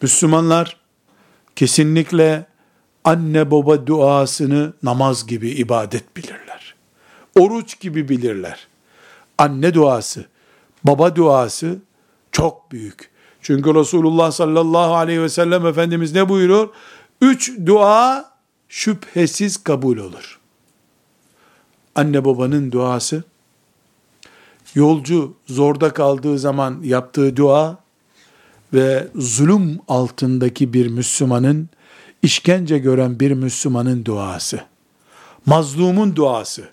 Speaker 1: Müslümanlar kesinlikle anne baba duasını namaz gibi ibadet bilirler. Oruç gibi bilirler. Anne duası, baba duası çok büyük. Çünkü Resulullah sallallahu aleyhi ve sellem Efendimiz ne buyuruyor? Üç dua şüphesiz kabul olur. anne babanın duası, yolcu zorda kaldığı zaman yaptığı dua ve zulüm altındaki bir Müslümanın, işkence gören bir Müslümanın duası, mazlumun duası,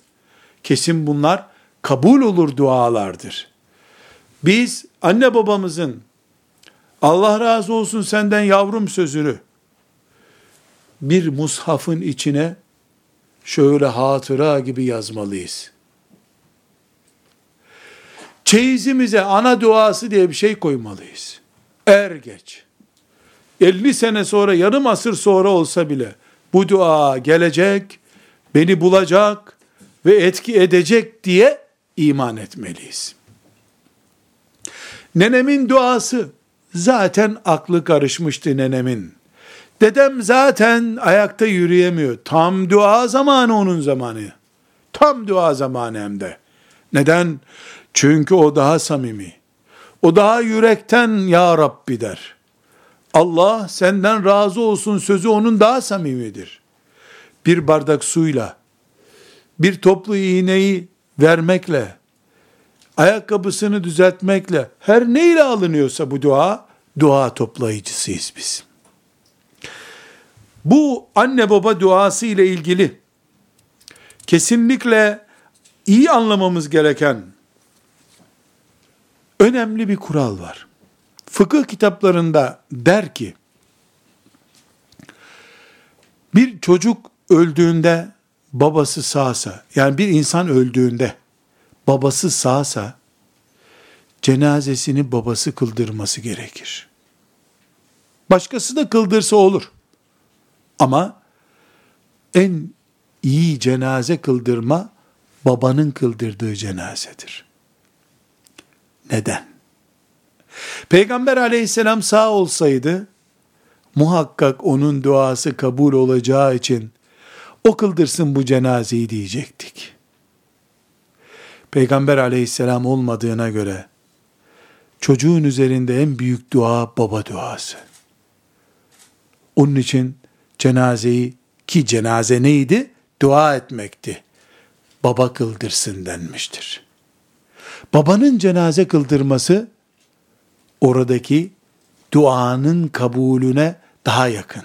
Speaker 1: kesin bunlar kabul olur dualardır. Biz anne babamızın Allah razı olsun senden yavrum sözünü bir mushafın içine şöyle hatıra gibi yazmalıyız. Çeyizimize ana duası diye bir şey koymalıyız. Er geç. 50 sene sonra, yarım asır sonra olsa bile bu dua gelecek, beni bulacak ve etki edecek diye iman etmeliyiz. Nenemin duası zaten aklı karışmıştı nenemin. Dedem zaten ayakta yürüyemiyor. Tam dua zamanı onun zamanı. Tam dua zamanı hem de. Neden? Çünkü o daha samimi. O daha yürekten ya Rabbi der. Allah senden razı olsun sözü onun daha samimidir. Bir bardak suyla, bir toplu iğneyi vermekle, ayakkabısını düzeltmekle, her neyle alınıyorsa bu dua, dua toplayıcısıyız biz. Bu anne baba duası ile ilgili kesinlikle iyi anlamamız gereken önemli bir kural var. Fıkıh kitaplarında der ki, bir çocuk öldüğünde babası sağsa, yani bir insan öldüğünde babası sağsa, cenazesini babası kıldırması gerekir. Başkası da kıldırsa olur. Ama en iyi cenaze kıldırma babanın kıldırdığı cenazedir. Neden? Peygamber aleyhisselam sağ olsaydı muhakkak onun duası kabul olacağı için o kıldırsın bu cenazeyi diyecektik. Peygamber aleyhisselam olmadığına göre çocuğun üzerinde en büyük dua baba duası. Onun için cenazeyi ki cenaze neydi? Dua etmekti. Baba kıldırsın denmiştir. Babanın cenaze kıldırması oradaki duanın kabulüne daha yakın.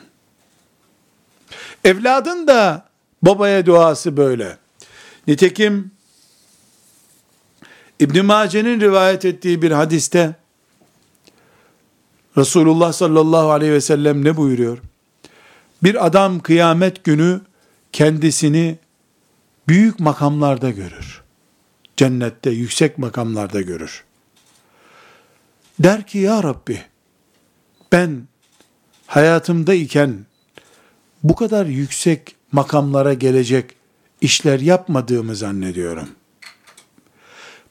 Speaker 1: Evladın da babaya duası böyle. Nitekim İbn Mace'nin rivayet ettiği bir hadiste Resulullah sallallahu aleyhi ve sellem ne buyuruyor? Bir adam kıyamet günü kendisini büyük makamlarda görür. Cennette yüksek makamlarda görür. Der ki ya Rabbi ben hayatımda iken bu kadar yüksek makamlara gelecek işler yapmadığımı zannediyorum.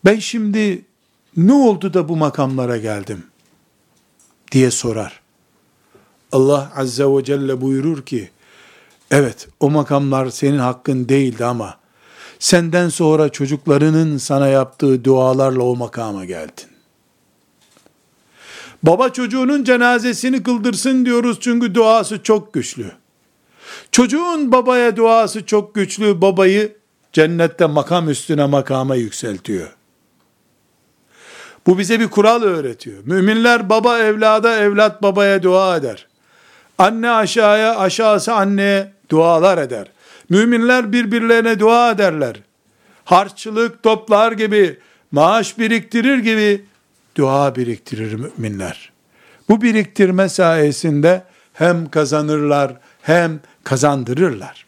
Speaker 1: Ben şimdi ne oldu da bu makamlara geldim diye sorar. Allah Azze ve Celle buyurur ki, evet o makamlar senin hakkın değildi ama senden sonra çocuklarının sana yaptığı dualarla o makama geldin. Baba çocuğunun cenazesini kıldırsın diyoruz çünkü duası çok güçlü. Çocuğun babaya duası çok güçlü, babayı cennette makam üstüne makama yükseltiyor. Bu bize bir kural öğretiyor. Müminler baba evlada, evlat babaya dua eder. Anne aşağıya, aşağısı anneye dualar eder. Müminler birbirlerine dua ederler. Harçlık toplar gibi, maaş biriktirir gibi dua biriktirir müminler. Bu biriktirme sayesinde hem kazanırlar hem kazandırırlar.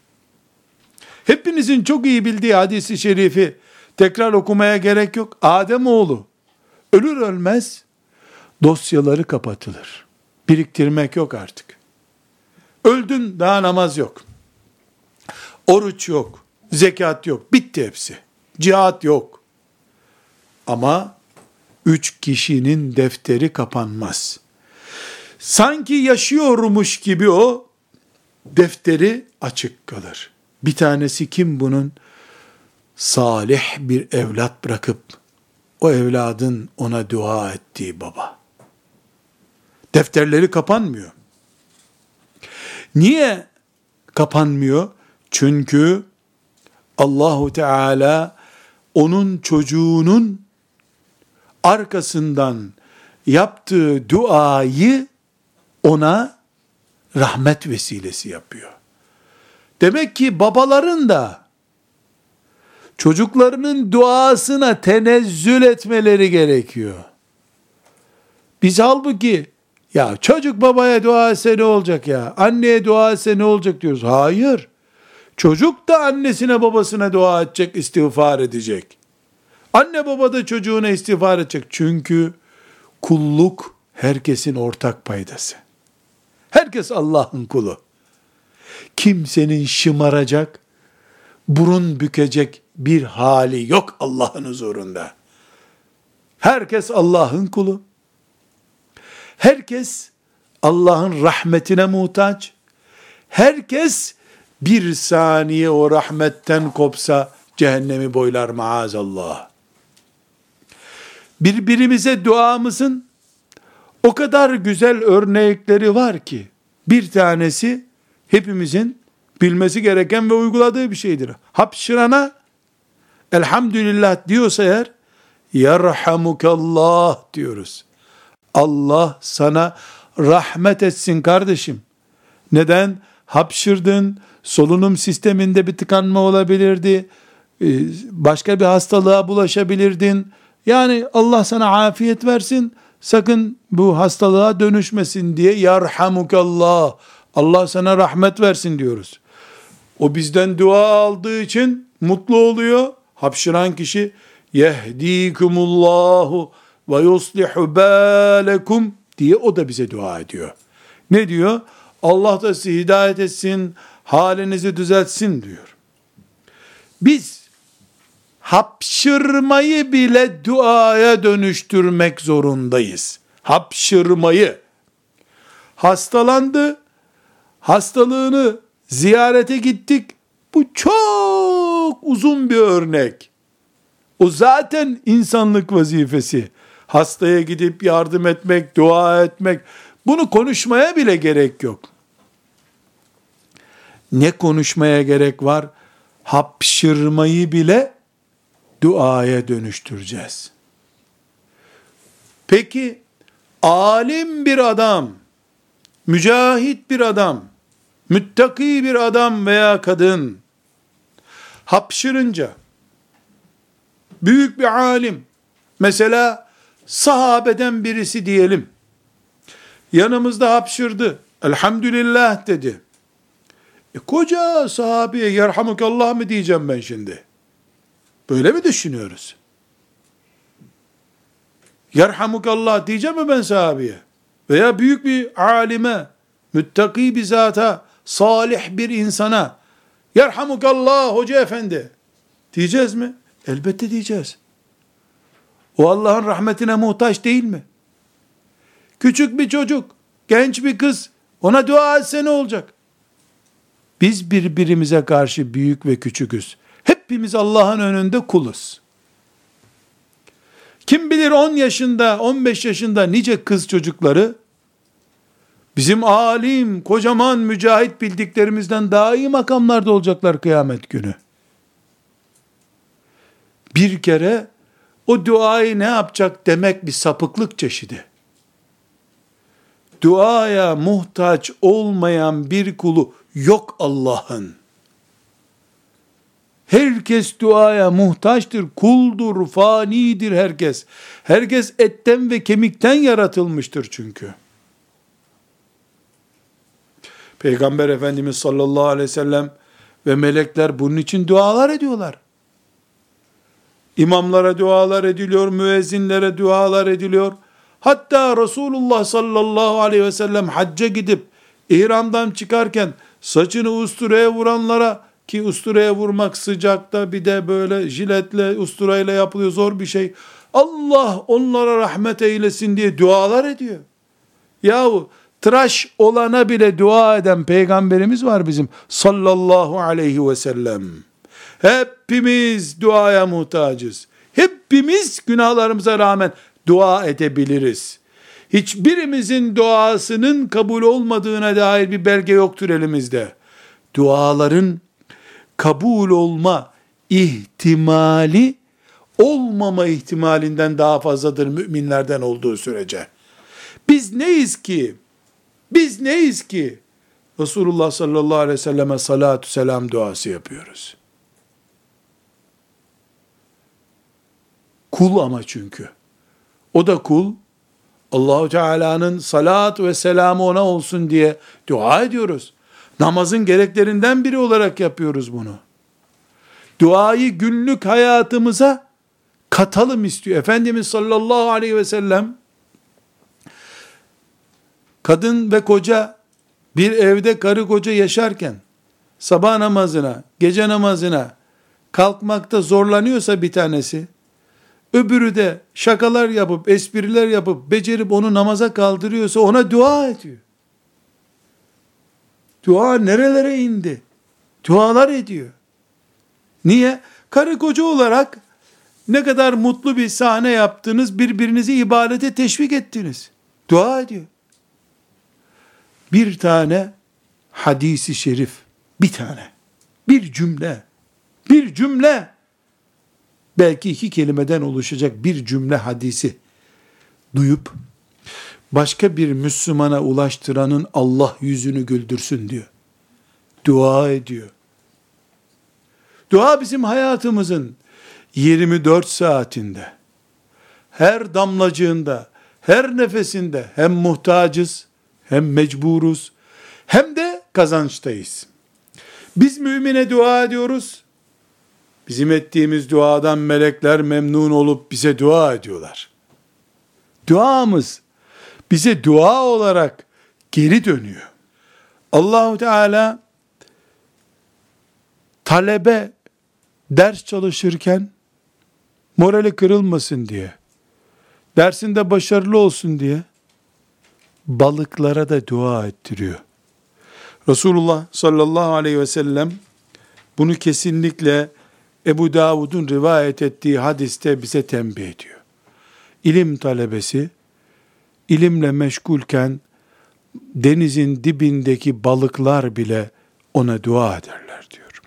Speaker 1: Hepinizin çok iyi bildiği hadisi şerifi tekrar okumaya gerek yok. Adem oğlu ölür ölmez dosyaları kapatılır. Biriktirmek yok artık. Öldün daha namaz yok. Oruç yok. Zekat yok. Bitti hepsi. Cihat yok. Ama üç kişinin defteri kapanmaz. Sanki yaşıyormuş gibi o defteri açık kalır. Bir tanesi kim bunun? Salih bir evlat bırakıp o evladın ona dua ettiği baba. Defterleri kapanmıyor. Niye kapanmıyor? Çünkü Allahu Teala onun çocuğunun arkasından yaptığı duayı ona rahmet vesilesi yapıyor. Demek ki babaların da çocuklarının duasına tenezzül etmeleri gerekiyor. Biz halbuki ya çocuk babaya dua etse ne olacak ya? Anneye dua etse ne olacak diyoruz. Hayır. Çocuk da annesine babasına dua edecek, istiğfar edecek. Anne baba da çocuğuna istiğfar edecek. Çünkü kulluk herkesin ortak paydası. Herkes Allah'ın kulu. Kimsenin şımaracak, burun bükecek bir hali yok Allah'ın huzurunda. Herkes Allah'ın kulu. Herkes Allah'ın rahmetine muhtaç. Herkes bir saniye o rahmetten kopsa cehennemi boylar maazallah. Birbirimize duamızın o kadar güzel örnekleri var ki bir tanesi hepimizin bilmesi gereken ve uyguladığı bir şeydir. Hapşırana elhamdülillah diyorsa eğer yerhamukallah diyoruz. Allah sana rahmet etsin kardeşim. Neden? Hapşırdın, solunum sisteminde bir tıkanma olabilirdi, ee, başka bir hastalığa bulaşabilirdin. Yani Allah sana afiyet versin, sakın bu hastalığa dönüşmesin diye yarhamukallah, Allah sana rahmet versin diyoruz. O bizden dua aldığı için mutlu oluyor. Hapşıran kişi yehdikumullahu ve yuslihu balekum diye o da bize dua ediyor. Ne diyor? Allah da sizi hidayet etsin, halinizi düzeltsin diyor. Biz hapşırmayı bile duaya dönüştürmek zorundayız. Hapşırmayı. Hastalandı, hastalığını ziyarete gittik. Bu çok uzun bir örnek. O zaten insanlık vazifesi. Hastaya gidip yardım etmek, dua etmek. Bunu konuşmaya bile gerek yok. Ne konuşmaya gerek var? Hapşırmayı bile duaya dönüştüreceğiz. Peki alim bir adam, mücahit bir adam, müttaki bir adam veya kadın hapşırınca büyük bir alim mesela sahabeden birisi diyelim yanımızda hapşırdı elhamdülillah dedi. E, koca sahabeye yerhamukallah mı diyeceğim ben şimdi? Böyle mi düşünüyoruz? Yerhamukallah diyeceğim mi ben sahabeye veya büyük bir alime müttaki bir zata salih bir insana yerhamukallah hoca efendi diyeceğiz mi? Elbette diyeceğiz. O Allah'ın rahmetine muhtaç değil mi? Küçük bir çocuk, genç bir kız ona dua etse ne olacak? Biz birbirimize karşı büyük ve küçüküz. Hepimiz Allah'ın önünde kuluz. Kim bilir 10 yaşında, 15 yaşında nice kız çocukları bizim alim, kocaman mücahit bildiklerimizden daha iyi makamlarda olacaklar kıyamet günü. Bir kere o duayı ne yapacak demek bir sapıklık çeşidi. Duaya muhtaç olmayan bir kulu yok Allah'ın. Herkes duaya muhtaçtır, kuldur, fanidir herkes. Herkes etten ve kemikten yaratılmıştır çünkü. Peygamber Efendimiz sallallahu aleyhi ve sellem ve melekler bunun için dualar ediyorlar. İmamlara dualar ediliyor, müezzinlere dualar ediliyor. Hatta Resulullah sallallahu aleyhi ve sellem hacca gidip ihramdan çıkarken saçını usturaya vuranlara ki usturaya vurmak sıcakta bir de böyle jiletle usturayla yapılıyor zor bir şey. Allah onlara rahmet eylesin diye dualar ediyor. Yahu tıraş olana bile dua eden peygamberimiz var bizim sallallahu aleyhi ve sellem. Hepimiz duaya muhtacız. Hepimiz günahlarımıza rağmen dua edebiliriz. Hiçbirimizin duasının kabul olmadığına dair bir belge yoktur elimizde. Duaların kabul olma ihtimali olmama ihtimalinden daha fazladır müminlerden olduğu sürece. Biz neyiz ki? Biz neyiz ki? Resulullah sallallahu aleyhi ve selleme salatu selam duası yapıyoruz. Kul ama çünkü. O da kul. Allahu Teala'nın salat ve selamı ona olsun diye dua ediyoruz. Namazın gereklerinden biri olarak yapıyoruz bunu. Duayı günlük hayatımıza katalım istiyor. Efendimiz sallallahu aleyhi ve sellem kadın ve koca bir evde karı koca yaşarken sabah namazına, gece namazına kalkmakta zorlanıyorsa bir tanesi, öbürü de şakalar yapıp, espriler yapıp, becerip onu namaza kaldırıyorsa ona dua ediyor. Dua nerelere indi? Dualar ediyor. Niye? Karı koca olarak ne kadar mutlu bir sahne yaptınız, birbirinizi ibadete teşvik ettiniz. Dua ediyor. Bir tane hadisi şerif, bir tane, bir cümle, bir cümle, belki iki kelimeden oluşacak bir cümle hadisi duyup, başka bir Müslümana ulaştıranın Allah yüzünü güldürsün diyor. Dua ediyor. Dua bizim hayatımızın 24 saatinde, her damlacığında, her nefesinde hem muhtacız, hem mecburuz, hem de kazançtayız. Biz mümine dua ediyoruz. Bizim ettiğimiz duadan melekler memnun olup bize dua ediyorlar. Duamız bize dua olarak geri dönüyor. Allahu Teala talebe ders çalışırken morali kırılmasın diye, dersinde başarılı olsun diye balıklara da dua ettiriyor. Resulullah sallallahu aleyhi ve sellem bunu kesinlikle Ebu Davud'un rivayet ettiği hadiste bize tembih ediyor. İlim talebesi ilimle meşgulken denizin dibindeki balıklar bile ona dua ederler diyor.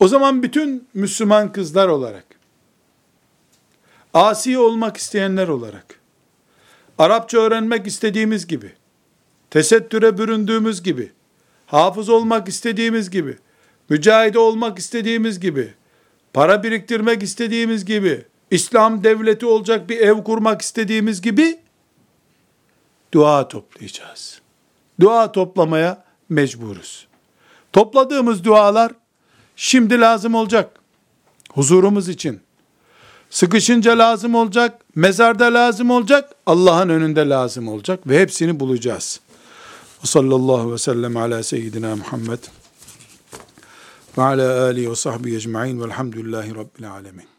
Speaker 1: O zaman bütün Müslüman kızlar olarak, asi olmak isteyenler olarak, Arapça öğrenmek istediğimiz gibi, tesettüre büründüğümüz gibi, hafız olmak istediğimiz gibi, mücahide olmak istediğimiz gibi, para biriktirmek istediğimiz gibi, İslam devleti olacak bir ev kurmak istediğimiz gibi, dua toplayacağız. Dua toplamaya mecburuz. Topladığımız dualar, şimdi lazım olacak. Huzurumuz için. Sıkışınca lazım olacak, mezarda lazım olacak, Allah'ın önünde lazım olacak ve hepsini bulacağız. Ve sallallahu ve sellem ala seyyidina Muhammed ve ala alihi ve sahbihi ecma'in velhamdülillahi rabbil alemin.